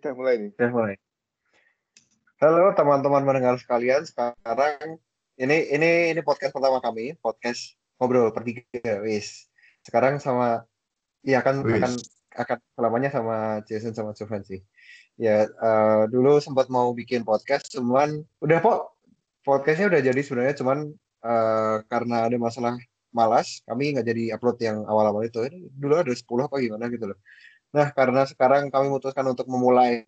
Udah mulai nih. Udah mulai. Halo teman-teman mendengar sekalian. Sekarang ini ini ini podcast pertama kami, podcast ngobrol bertiga, wis. Sekarang sama iya akan Wis. akan akan selamanya sama Jason sama Jovan sih. Ya eh, dulu sempat mau bikin podcast, cuman udah kok podcastnya udah jadi sebenarnya, cuman eh, karena ada masalah malas, kami nggak jadi upload yang awal-awal itu. Dulu ada 10 apa gimana gitu loh. Nah, karena sekarang kami memutuskan untuk memulai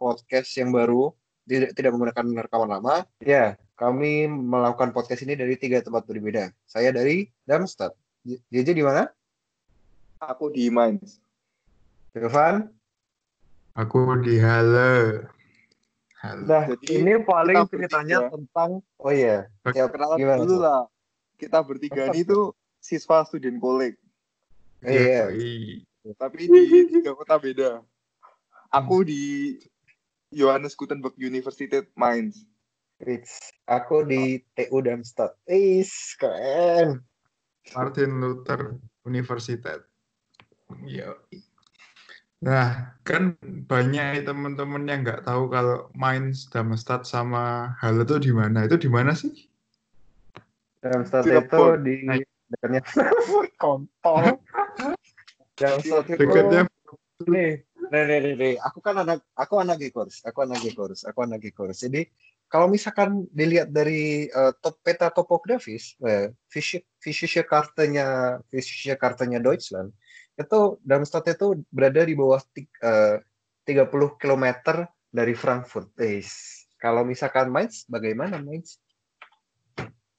podcast yang baru, tidak, tidak menggunakan rekaman lama, ya kami melakukan podcast ini dari tiga tempat berbeda. Saya dari Darmstadt. JJ di mana? Aku di Mainz. Jovan? Aku di Halo. Halo. Nah, Jadi, ini paling ceritanya bertiga. tentang, oh iya, ya, Kenalan gimana dulu lah. Kita bertiga ini tuh siswa student college, Iya. Yoi. Tapi di tiga kota beda. Aku di Johannes Gutenberg University Mainz. Rich. Aku di TU Darmstadt. Is, keren. Martin Luther University. Yoi. Nah, kan banyak teman-teman yang nggak tahu kalau Mainz, Darmstadt sama Halle itu di mana? Itu di mana sih? Darmstadt itu di dekatnya kontol. Darmstadt itu Dekatnya nih, nih, nih, nih, nih. Aku kan anak, aku anak Gekors, aku anak Gekors, aku anak Gekors. Jadi kalau misalkan dilihat dari eh, top peta topografis, eh, physische kartanya, physische kartanya Deutschland, itu Darmstadt itu berada di bawah eh, 30 km dari Frankfurt. Is. Kalau misalkan Mainz, bagaimana Mainz?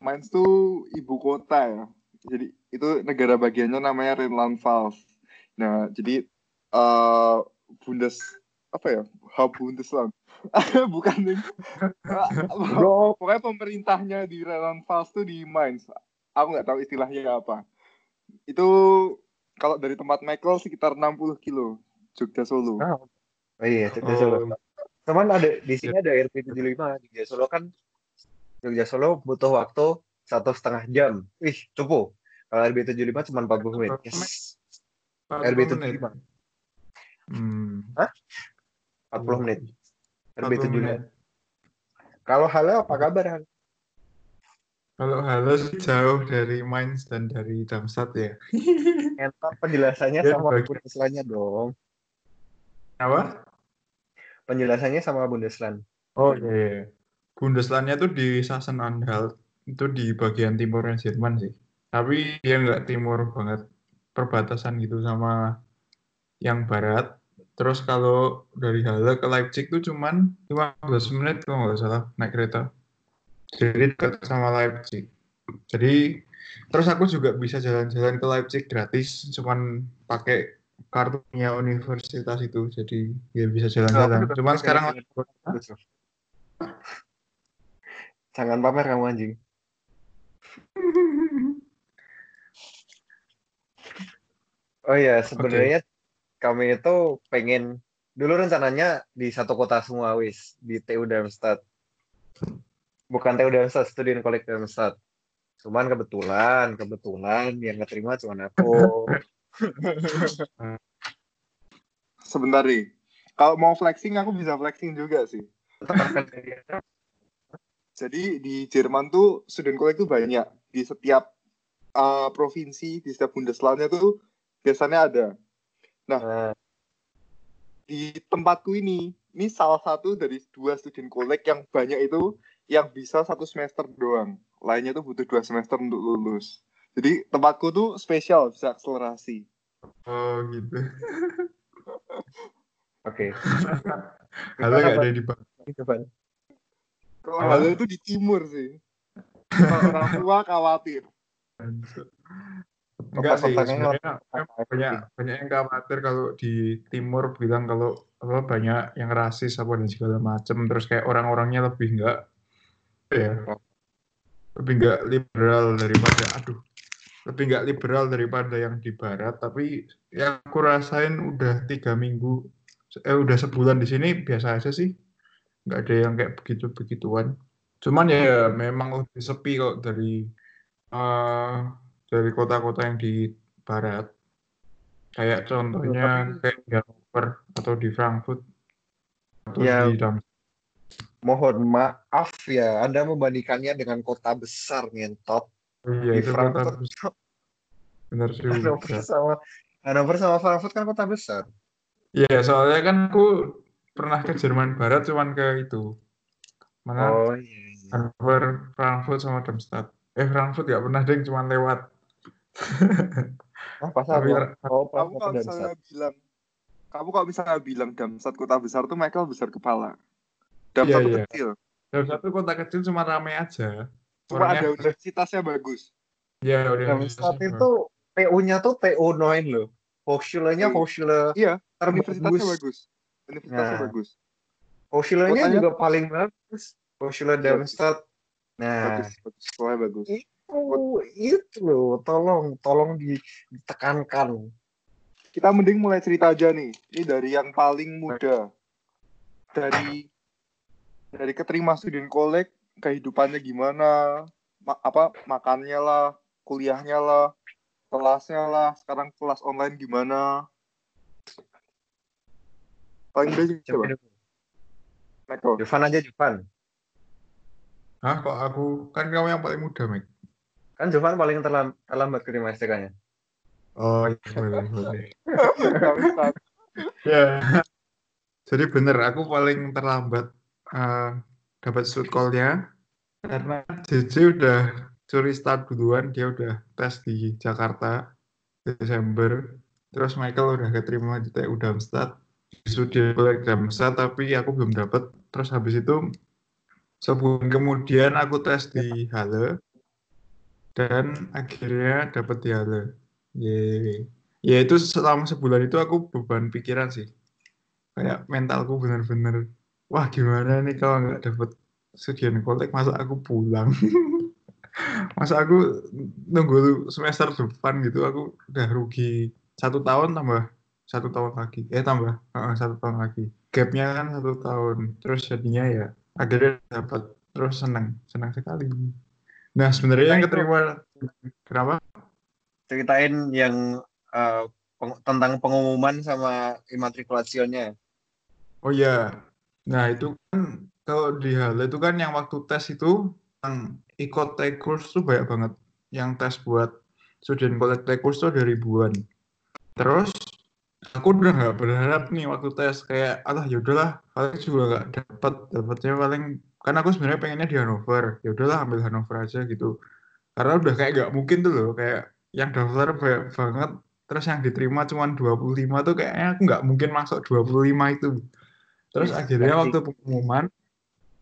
Mainz tuh ibu kota ya. Jadi itu negara bagiannya namanya Rheinland-Pfalz. Nah, jadi eh Bundes apa ya? Hub Bundesland. Bukan nih. Bro, Pokoknya pemerintahnya di Rheinland-Pfalz tuh di Mainz. Aku nggak tahu istilahnya apa. Itu kalau dari tempat Michael sekitar 60 kilo. Jogja Solo. Ah, Oh iya, Jogja Oh. Solo. Cuman ada di sini ada RP75 Jogja Solo kan Jogja Solo butuh waktu satu setengah jam. Wih, cukup. Kalau RB75 cuma 40 menit. Yes. 40 RB75 menit. Hmm. 40 menit. 40 RB75. menit. Kalau halo apa kabar? Han? Kalau Halo sih jauh dari Mainz dan dari Darmstadt ya. Entar penjelasannya Ya, sama bagi- Bundeslandnya dong. Apa? Penjelasannya sama Bundesland. Oh iya. iya. Bundeslandnya tuh di Sachsen-Anhalt itu di bagian timurnya Jerman sih. Tapi dia nggak timur banget, perbatasan gitu sama yang barat. Terus kalau dari Halle ke Leipzig tuh cuman 15 menit kalau nggak salah naik kereta. Jadi dekat sama Leipzig. Jadi terus aku juga bisa jalan-jalan ke Leipzig gratis, cuman pakai kartunya universitas itu. Jadi ya bisa jalan-jalan. Cuman sekarang Jangan pamer kamu anjing. Oh iya, sebenarnya kami itu pengen dulu rencananya di satu kota semua wis di TU Darmstadt. Bukan TU Darmstadt, Student College Darmstadt. Cuman kebetulan, kebetulan yang keterima cuma aku. Sebentar nih. Kalau mau flexing aku bisa flexing juga sih. Jadi di Jerman tuh student college tuh banyak. Di setiap uh, provinsi, di setiap Bundeslandnya tuh biasanya ada. Nah, Di tempatku ini, ini salah satu dari dua student college yang banyak itu yang bisa satu semester doang. Lainnya tuh butuh dua semester untuk lulus. Jadi tempatku tuh spesial, bisa akselerasi. Oh gitu. Oke. Halle nggak ada di Coba. Kalau? Halle itu di timur sih. Kalau orang tua khawatir. Enggak sih, sebenarnya banyak banyak yang khawatir kalau di timur bilang kalau apa banyak yang rasis apa dan segala macam terus kayak orang-orangnya lebih enggak ya lebih enggak liberal daripada aduh lebih enggak liberal daripada yang di barat tapi yang aku rasain udah tiga minggu eh udah sebulan di sini biasa aja sih nggak ada yang kayak begitu begituan cuman ya memang lebih sepi kok dari eh, dari kota-kota yang di barat kayak contohnya kayak di Hannover atau di Frankfurt Terus Ya. di Dam- Mohon maaf ya, Anda membandingkannya dengan kota besar ngentot. Oh iya, Di itu kota Frankfurt. besar. Bener Hannover juga. sama Hannover sama Frankfurt kan kota besar. Iya, soalnya kan aku pernah ke Jerman Barat cuman ke itu. Mana Oh iya. iya. Hannover, Frankfurt sama Darmstadt. Eh, Frankfurt nggak pernah deh, cuman lewat. Oh, pas Tapi apa? Oh, pas Kamu kalau misalnya bilang kamu kalau misalnya bilang Damsat kota besar tuh Michael besar kepala. Damsat Iya, tuh iya. kecil. Darmstadt itu kota kecil cuma rame aja. Cuma Orangnya- ada universitasnya bagus. Iya, udah. Darmstadt itu TU-nya tuh TU 9 loh. Hochschule-nya Iya. Hochschule Iya, universitasnya bagus. Universitasnya Nah. bagus. Hochschule-nya Kotanya- juga paling bagus. Hochschule Darmstadt. Nah, Bagus, bagus. Sekolahnya bagus. Itu itu loh, tolong tolong di- ditekankan. Kita mending mulai cerita aja nih. Ini dari yang paling muda. Dari dari keterima student collect, kehidupannya gimana, ma- apa makannya lah, kuliahnya lah, kelasnya lah, sekarang kelas online gimana. Paling muda coba. Jovan aja Jovan. Hah, kok aku? Kan kamu yang paling muda, Mik. Kan Jovan paling terlam- terlambat keterima STK-nya. Oh, iya, boleh, boleh. Ya. Jadi bener, aku paling terlambat eh, dapat shoot call-nya karena JJ udah curi start duluan, dia udah tes di Jakarta Desember. Terus Michael udah keterima di TU Darmstadt, studi kolek Darmstadt, tapi aku belum dapat. Terus habis itu sebulan kemudian aku tes di Halle dan akhirnya dapat di Halle. Yeay. Ya itu selama sebulan itu aku beban pikiran sih. Kayak mentalku bener-bener wah gimana nih kalau nggak dapet studian kolek masa aku pulang? Masa aku nunggu semester depan gitu aku udah rugi satu tahun tambah satu tahun lagi. Eh tambah eh, satu tahun lagi. Gapnya kan satu tahun. Terus jadinya ya akhirnya dapat terus seneng senang sekali nah sebenarnya yang Nah, keterima kenapa Ceritain yang eh, peng- tentang pengumuman sama immatrikulationnya. Oh iya. Nah, itu kan kalau di Halle itu kan yang waktu tes itu yang ikut take course tuh banyak banget. Yang tes buat student collect take course tuh ada ribuan. Terus aku udah nggak berharap nih waktu tes kayak alah ya udahlah paling juga nggak dapat dapatnya paling kan aku sebenarnya pengennya di Hanover. Ya udahlah ambil Hanover aja gitu. Karena udah kayak nggak mungkin tuh loh kayak yang daftar banyak banget terus yang diterima cuma 25 tuh kayaknya aku nggak mungkin masuk 25 itu. Terus Yes, akhirnya waktu pengumuman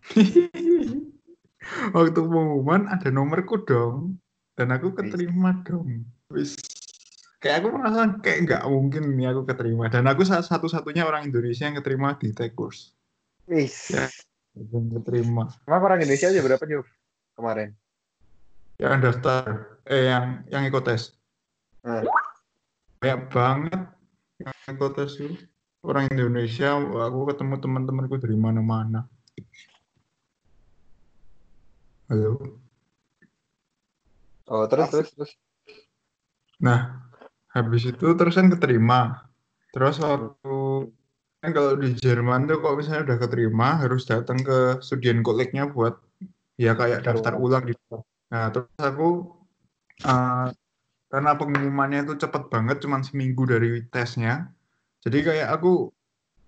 waktu pengumuman ada nomorku dong. Dan aku keterima dong. Wis. Kayak aku merasa kayak nggak mungkin nih aku keterima. Dan aku satu-satunya orang Indonesia yang keterima di tech course Wis. Ya. Yang keterima Emang orang Indonesia aja berapa Jov kemarin? yang daftar eh yang yang ikut tes Nah. banyak banget yang ikut tes itu orang Indonesia aku ketemu teman-temanku dari mana-mana halo Oh, terus terus terus. Nah, habis itu terus kan keterima. Terus waktu kan kalau di Jerman tuh kalau misalnya udah keterima harus datang ke studien koleknya buat ya kayak daftar ulang gitu. Nah, terus aku eh, karena pengumumannya itu cepet banget, cuman seminggu dari tesnya. Jadi kayak aku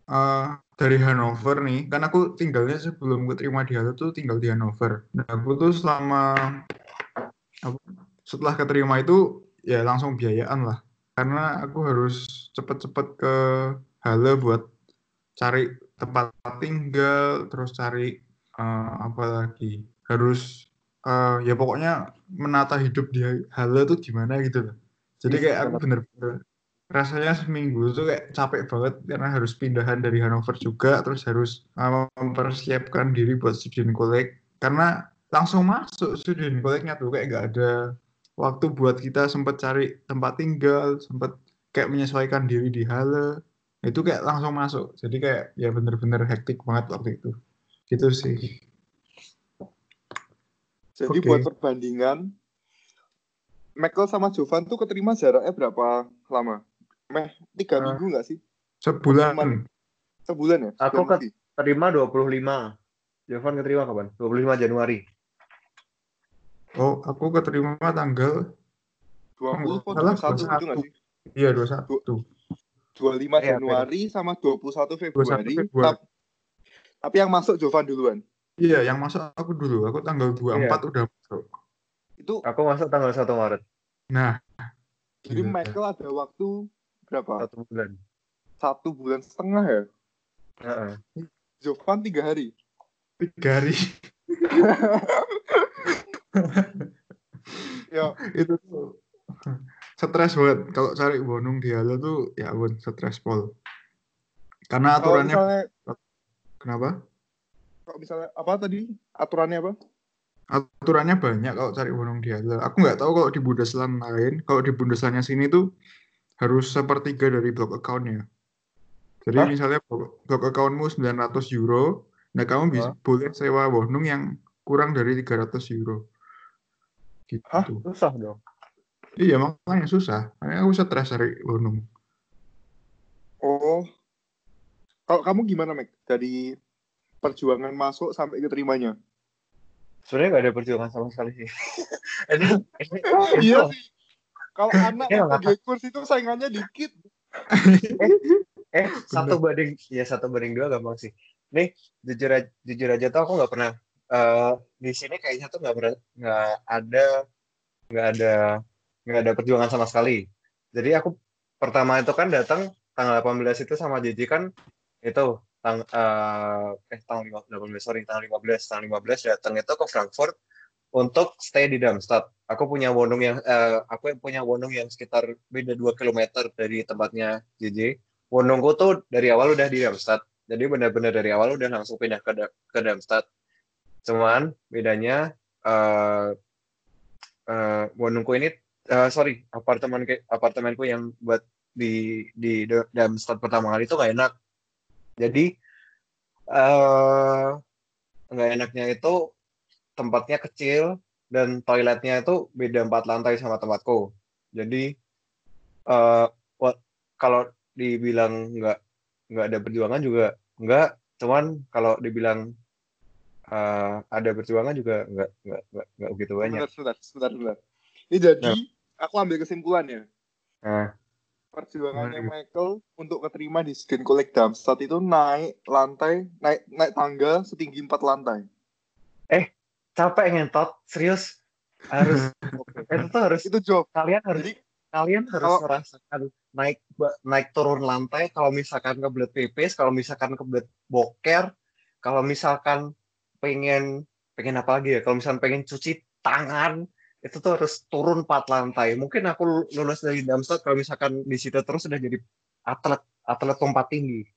eh, dari Hanover nih, kan aku tinggalnya sebelum keterima di Halle tuh tinggal di Hanover. Nah, aku tuh selama apa, setelah keterima itu ya langsung biayaan lah karena aku harus cepet-cepet ke Halle buat cari tempat tinggal terus cari eh, apa lagi? Harus eh, ya pokoknya menata hidup di Halle tuh gimana gitu loh. Jadi kayak aku bener-bener rasanya seminggu tuh kayak capek banget karena harus pindahan dari Hanover juga terus harus eh, mempersiapkan diri buat student collect karena langsung masuk student collect-nya tuh kayak gak ada waktu buat kita sempat cari tempat tinggal, sempat kayak menyesuaikan diri di Halle. Itu kayak langsung masuk. Jadi kayak ya bener-bener hektik banget waktu itu. Gitu sih. Jadi Oke. buat perbandingan, Michael sama Jovan tuh keterima jaraknya berapa lama? Meh tiga Eh, minggu nggak sih? Sebulan. Sebulan ya? Aku Sebulan ket- lebih? terima 25. Jovan keterima kapan? 25 Januari. Oh, aku keterima tanggal 20 kok Salah, 21 itu nggak sih? iya 21. 25 Iya, Januari sama 21 Februari. 21 Februari. Tap- Tapi yang masuk Jovan duluan. Iya, yang masuk aku dulu. Aku tanggal 24 Iya. udah masuk. Itu Aku masuk tanggal 1 Maret. Nah, jadi gila. Michael ada waktu berapa? Satu bulan. Satu bulan setengah ya? Heeh. Jovan tiga hari. tiga hari Ya, itu tuh stres banget kalau cari bonung di Halo tuh ya ampun stres pol karena kalau aturannya misalnya, kenapa kalau misalnya apa tadi? Aturannya apa? aturannya banyak kalau cari bonung di Halo aku nggak tahu kalau di Bundesland lain kalau di Bundeslandnya sini tuh harus sepertiga dari blok accountnya jadi Hah? misalnya blok, blok accountmu 900 euro nah kamu bisa boleh sewa bonung yang kurang dari 300 euro gitu Hah? Susah dong. Iya makanya susah makanya aku stres cari bonung Oh. Kalau kamu gimana, Mek? Dari perjuangan masuk sampai keterimanya? Sebenarnya nggak ada perjuangan sama sekali sih. ini, ini, iya ini- sih. Kalau anak Iya, sebagai kurs itu saingannya dikit. eh satu banding ya satu banding dua gampang sih. Nih jujur aja, jujur aja tuh aku nggak pernah eh, di sini kayaknya tuh nggak pernah nggak ada nggak ada nggak ada perjuangan sama sekali. Jadi aku pertama itu kan datang tanggal 18 itu sama JJ kan itu tang eh eh tanggal 18 sorry tanggal 15 tanggal 15 datang itu ke Frankfurt untuk stay di Darmstadt. Aku punya wonung yang eh, aku punya wonung yang sekitar beda 2 km dari tempatnya JJ. Wonungku tuh dari awal udah di Darmstadt. Jadi benar-benar dari awal udah langsung pindah ke ke Darmstadt. Cuman bedanya eh eh, wonungku ini eh, sorry apartemen apartemenku yang buat di di Da- Darmstadt pertama kali itu nggak enak. Jadi eh nggak enaknya itu tempatnya kecil dan toiletnya itu beda empat lantai sama tempatku. Jadi wa- kalau dibilang nggak nggak ada perjuangan juga nggak. Cuman kalau dibilang eh, ada perjuangan juga nggak nggak nggak begitu banyak. Sebentar, sebentar, sebentar. Ini jadi, Nah. Aku ambil kesimpulannya. Nah, Perjuangannya Gimana, Michael untuk keterima di Student College Darmstadt itu naik lantai, naik naik tangga setinggi empat lantai. capek ngentot, serius harus itu tuh harus Itu job. kalian harus Jadi kalian harus Kalau- merasakan naik naik turun lantai kalau misalkan kebelet pipis kalau misalkan kebelet boker kalau misalkan pengen pengen apa lagi ya kalau misalkan pengen cuci tangan itu tuh harus turun empat lantai mungkin aku lulus dari Darmstadt kalau misalkan di situ terus udah jadi atlet atlet lompat tinggi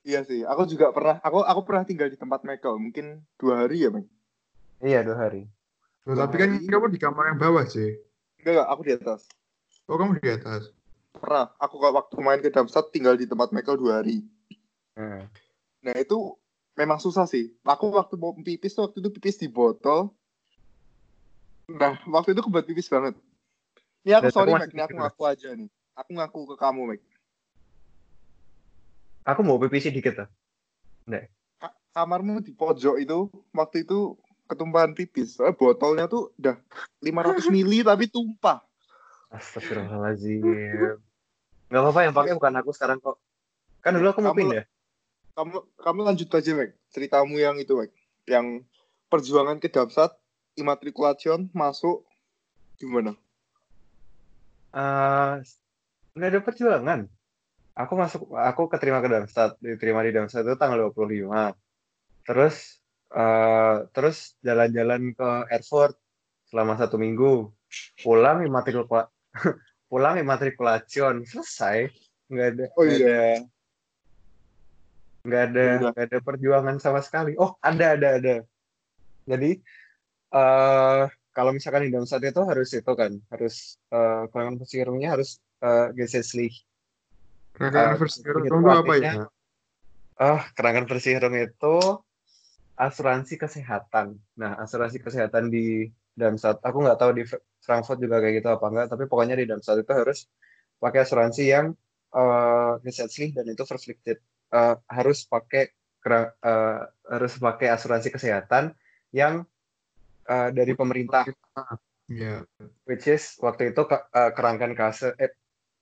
iya sih, aku juga pernah, aku aku pernah tinggal di tempat Michael, mungkin dua hari ya, Mike. iya dua hari Loh, tapi kan Hari- kamu di kamar yang bawah sih Enggak, enggak, aku di atas. oh kamu di atas Pernah, aku kalau waktu main ke Darmstadt tinggal di tempat Michael dua hari. Hmm. Nah itu memang susah sih. Aku waktu mau pipis tuh waktu itu pipis di botol. Nah waktu itu kebelet pipis banget. Ini aku Dan sorry Mac, ini aku ngaku aja nih. Aku ngaku ke kamu Mac. aku mau pipis dikit lah Ka- Kamarmu di pojok itu waktu itu ketumpahan pipis. Soalnya botolnya tuh udah 500 mili tapi tumpah. Astagfirullahaladzim nggak apa-apa yang pakai bukan aku sekarang kok kan dulu aku mau pindah Kamu kamu lanjut aja Mac. Ceritamu yang itu Mac. Yang perjuangan ke Darmstadt, immatriculation, masuk gimana? Eh, nggak ada perjuangan. Aku masuk, aku keterima ke Darmstadt, diterima di Darmstadt itu tanggal 25. Terus, eh, terus jalan-jalan ke Erfurt selama satu minggu. Pulang immatrikul, pulang immatriculation selesai. Nggak ada, Oh, iya. ada, nggak ada, Udah. nggak ada perjuangan sama sekali. Oh, ada, ada, ada. Jadi, eh kalau misalkan di Darmstadt itu harus itu kan, harus eh kelangan persirungnya harus eh Gesetzlich. Rangkaian Ah, versi itu apa ya? Ah, kerangan persirung itu asuransi kesehatan. Nah, asuransi kesehatan di Darmstadt, aku nggak tahu di Fr- Frankfurt juga kayak gitu apa enggak, tapi pokoknya di Darmstadt itu harus pakai asuransi yang eh Gesetzlich dan itu verpflichtet. Eh, harus pakai eh, harus pakai asuransi kesehatan yang eh, dari pemerintah. Iya. which is waktu itu eh, kerangkan kase eh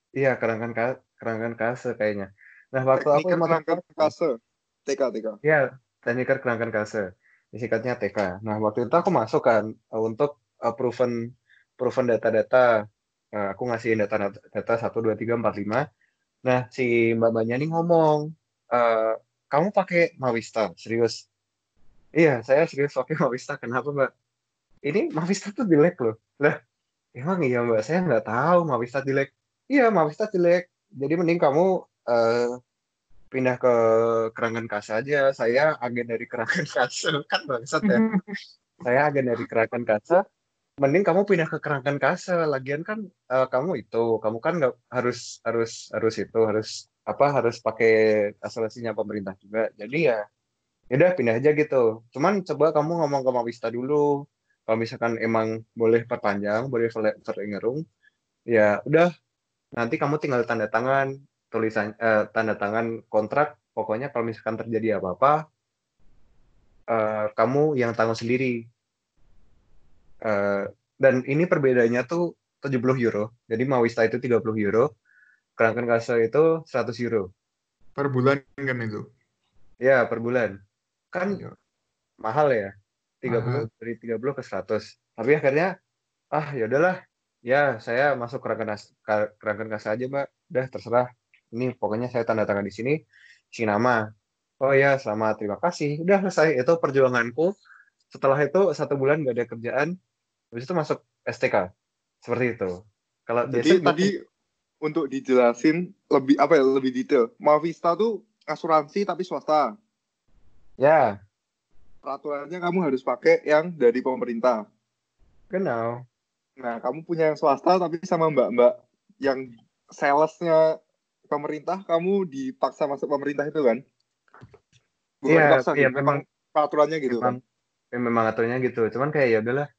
iya kerangkan ka- kerangkan kase kayaknya. Nah waktu aku emang kerangkan kase. TK, TK. ya teknik kerangkan kase. Disingkatnya TK nah waktu itu aku masuk kan eh, untuk eh, proven proven data-data. Eh, aku ngasihin data data satu dua tiga empat lima. Nah si mbak mbaknya nih ngomong eh, kamu pakai Mawista serius? Iya saya serius pakai Mawista kenapa mbak ini Mawista tuh jelek loh. Lah emang iya mbak? Saya nggak tahu Mawista jelek iya Mawista jelek jadi mending kamu eh, pindah ke Kerangan Kasa aja. Saya agen dari Kerangan Kasa. Kan bangsat ya. Saya agen dari Kerangan Kasa. Mending kamu pindah ke Kerangan Kasa. Lagian kan eh, kamu itu kamu kan nggak harus harus harus itu harus apa harus pakai asuransinya pemerintah juga. Jadi ya ya udah pindah aja gitu. Cuman coba kamu ngomong ke Mawista dulu kalau misalkan emang boleh perpanjang boleh verlengerung ya udah. Nanti kamu tinggal tanda tangan tulisan eh, tanda tangan kontrak. Pokoknya kalau misalkan terjadi apa-apa eh, kamu yang tanggung sendiri. Eh, dan ini perbedaannya tuh 70 euro. Jadi Mawista itu 30 euro Kerangkan Kasa itu 100 euro. Per bulan kan itu. ya per bulan. Kan Iya. mahal ya 30 Mahal. dari 30 ke 100 tapi akhirnya ah ya udahlah. Ya saya masuk kerangkan Kas- Ka- kerangkan kasa aja mbak. Udah terserah. Ini pokoknya saya tanda tangan di sini si nama oh ya selamat. Terima kasih. Udah selesai. Itu perjuanganku. Setelah itu satu bulan gak ada kerjaan. Habis itu masuk STK seperti itu. Kalau Jadi biasa tadi untuk dijelasin lebih apa ya lebih detail. Mavista tuh asuransi tapi swasta. ya Peraturannya kamu harus pakai yang dari pemerintah. genau Nah, kamu punya yang swasta tapi sama mbak-mbak yang salesnya pemerintah, kamu dipaksa masuk pemerintah itu kan? Bukan Iya, dipaksa, iya, gitu. memang peraturannya gitu memang kan? ya, memang aturannya gitu cuman kayak ya udahlah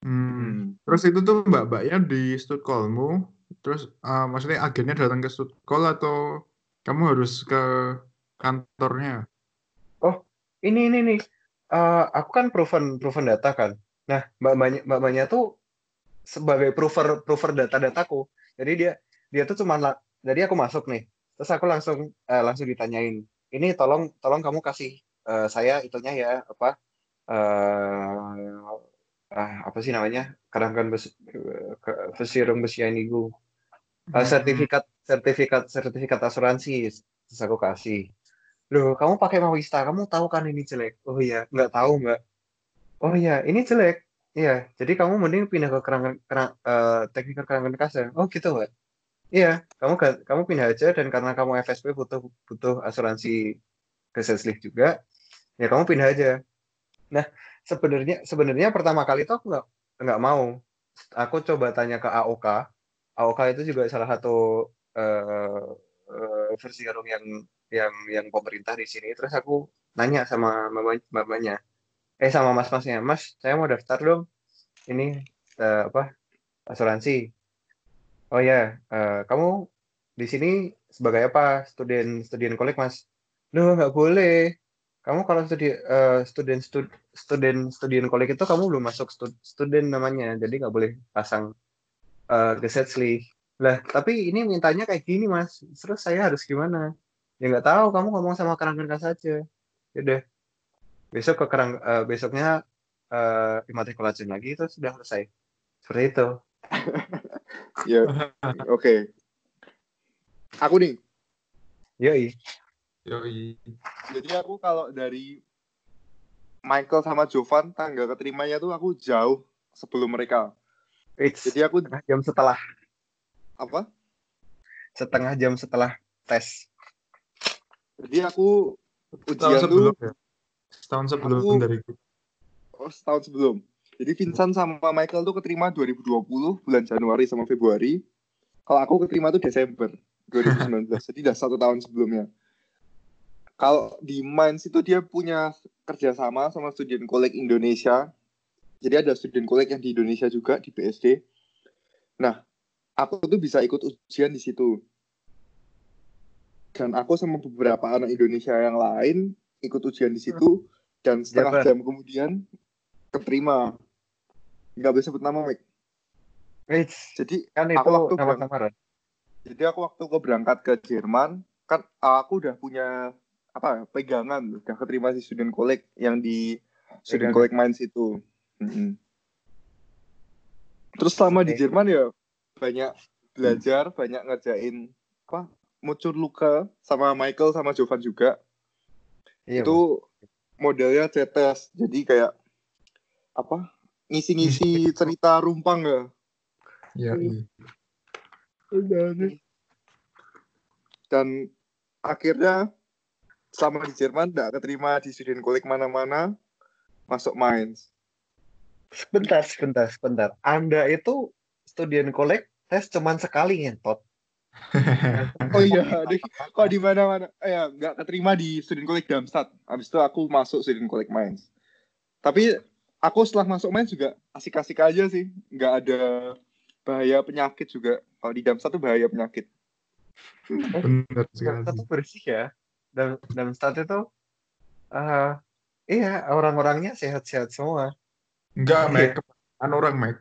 Hmm. Hmm. Terus itu tuh mbak-mbaknya di Stockholmmu, terus eh, maksudnya agennya datang ke Stockholm atau kamu harus ke kantornya? Ini ini nih Eh, aku kan proven proven data kan. Nah mbak mbaknya mbak mbaknya tuh sebagai prover prover data dataku jadi dia dia tuh cuma jadi aku masuk nih. Terus aku langsung eh, langsung ditanyain ini tolong tolong kamu kasih eh, saya itunya ya apa eh ah, apa sih namanya? Kerangkan besi ke- vesirung besianigu Eh, sertifikat sertifikat sertifikat asuransi. Terus aku kasih loh kamu pakai Mawista kamu tahu kan ini jelek? Oh iya nggak tahu mbak. Oh iya ini jelek. Iya jadi kamu mending pindah ke kerangkan kerang, eh, teknik kerangkan kasa oh gitu mbak. Iya kamu kamu pindah aja dan karena kamu FSP butuh butuh asuransi keseslih juga ya kamu pindah aja. Nah sebenarnya sebenarnya pertama kali itu aku nggak nggak mau. Aku coba tanya ke AOK AOK itu juga salah satu eh, eh, versi Garung yang yang yang pemerintah di sini. Terus aku nanya sama mama mamanya. Eh sama mas masnya mas saya mau daftar dong. Ini eh, apa asuransi. Oh ya eh, kamu di sini sebagai apa? Student student kolek mas. Loh nggak boleh. Kamu kalau studi eh, student stud, student student kolek itu kamu belum masuk stud, student namanya. Jadi nggak boleh pasang eh Gesetzlich. Lah, tapi ini mintanya kayak gini, Mas. Terus saya harus gimana? Ya nggak tahu, kamu ngomong sama kerangkan kas aja. Yaudah. Besok ke kerang eh, besoknya eh immatrikulasi lagi terus sudah selesai. Seperti itu. Ya, oke. Aku nih, Yoi. Yoi. jadi aku kalau dari Michael sama Jovan tanggal keterimanya tuh aku jauh sebelum mereka. It's Jadi aku jam setelah apa? setengah jam setelah tes. Jadi aku Setahun ujian sebelum tuh ya? Setahun sebelum Aku- dari oh, setahun sebelum. Jadi Vincent sama Michael tuh keterima 2020 bulan Januari sama Februari. Kalau aku keterima tuh Desember 2019. jadi udah satu tahun sebelumnya. Kalau di Mainz itu dia punya kerjasama sama student college Indonesia. Jadi ada student college yang di Indonesia juga di BSD. Nah, aku tuh bisa ikut ujian di situ. dan aku sama beberapa anak Indonesia yang lain ikut ujian di situ dan setengah Jabar. jam kemudian keterima nggak boleh sebut nama Eits, jadi kan Aku itu waktu nama samaran. jadi aku waktu ke berangkat ke Jerman kan aku udah punya apa pegangan udah keterima di student collect yang di student collect Mainz itu Mm-mm. terus selama di. Jerman ya banyak belajar banyak ngerjain apa muncul luka sama Michael sama Jovan juga. Iya, itu modelnya cetes jadi kayak apa ngisi-ngisi cerita rumpang ya. Ya, iya. dan akhirnya selama di Jerman tidak keterima di student collect mana-mana masuk Mainz. Sebentar, sebentar, sebentar. Anda itu student collect tes cuman sekali ngentot. oh iya deh kok di mana-mana eh ya nggak keterima di student collect Darmstadt habis itu aku masuk student collect Mainz tapi aku setelah masuk Mainz juga asik-asik aja sih nggak ada bahaya penyakit juga kalau di Darmstadt tuh bahaya penyakit Benar sekali. Darmstadt tuh bersih ya. Dan Darmstadt itu eh iya orang-orangnya sehat-sehat semua. Enggak, Iya. Mac. Kebanyakan orang, Mac.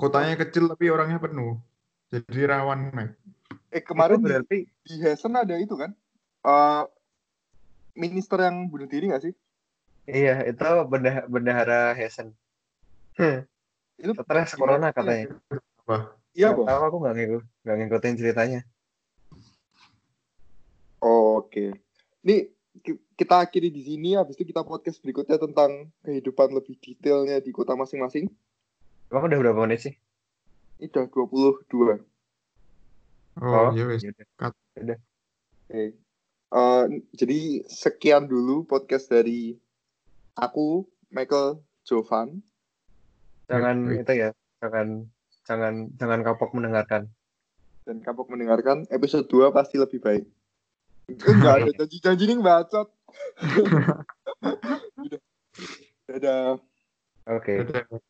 Kotanya kecil tapi orangnya penuh. Jadi rawan, Mac. eh kemarin Itu berarti di Hessen ada itu kan Eh minister yang bunuh diri nggak sih iya itu benda, bendahara Hessen. itu Stres corona katanya. Apa? iya Bang. tahu aku nggak ngikut, nggak ngikutin ceritanya. Oke. Ini ki- kita akhiri di sini, habis itu kita podcast berikutnya tentang kehidupan lebih detailnya di kota masing-masing. Emang udah berapa menit sih? Ini udah 22. Oh, iya wes. yaudah. Oke. Eh, jadi sekian dulu podcast dari aku, Michael Jovan. Jangan Baik. itu ya, jangan jangan jangan kapok mendengarkan. Dan kapok mendengarkan, episode 2 pasti lebih baik. Enggak ada janji-janji nih bacot. Dadah. Oke. Dadah.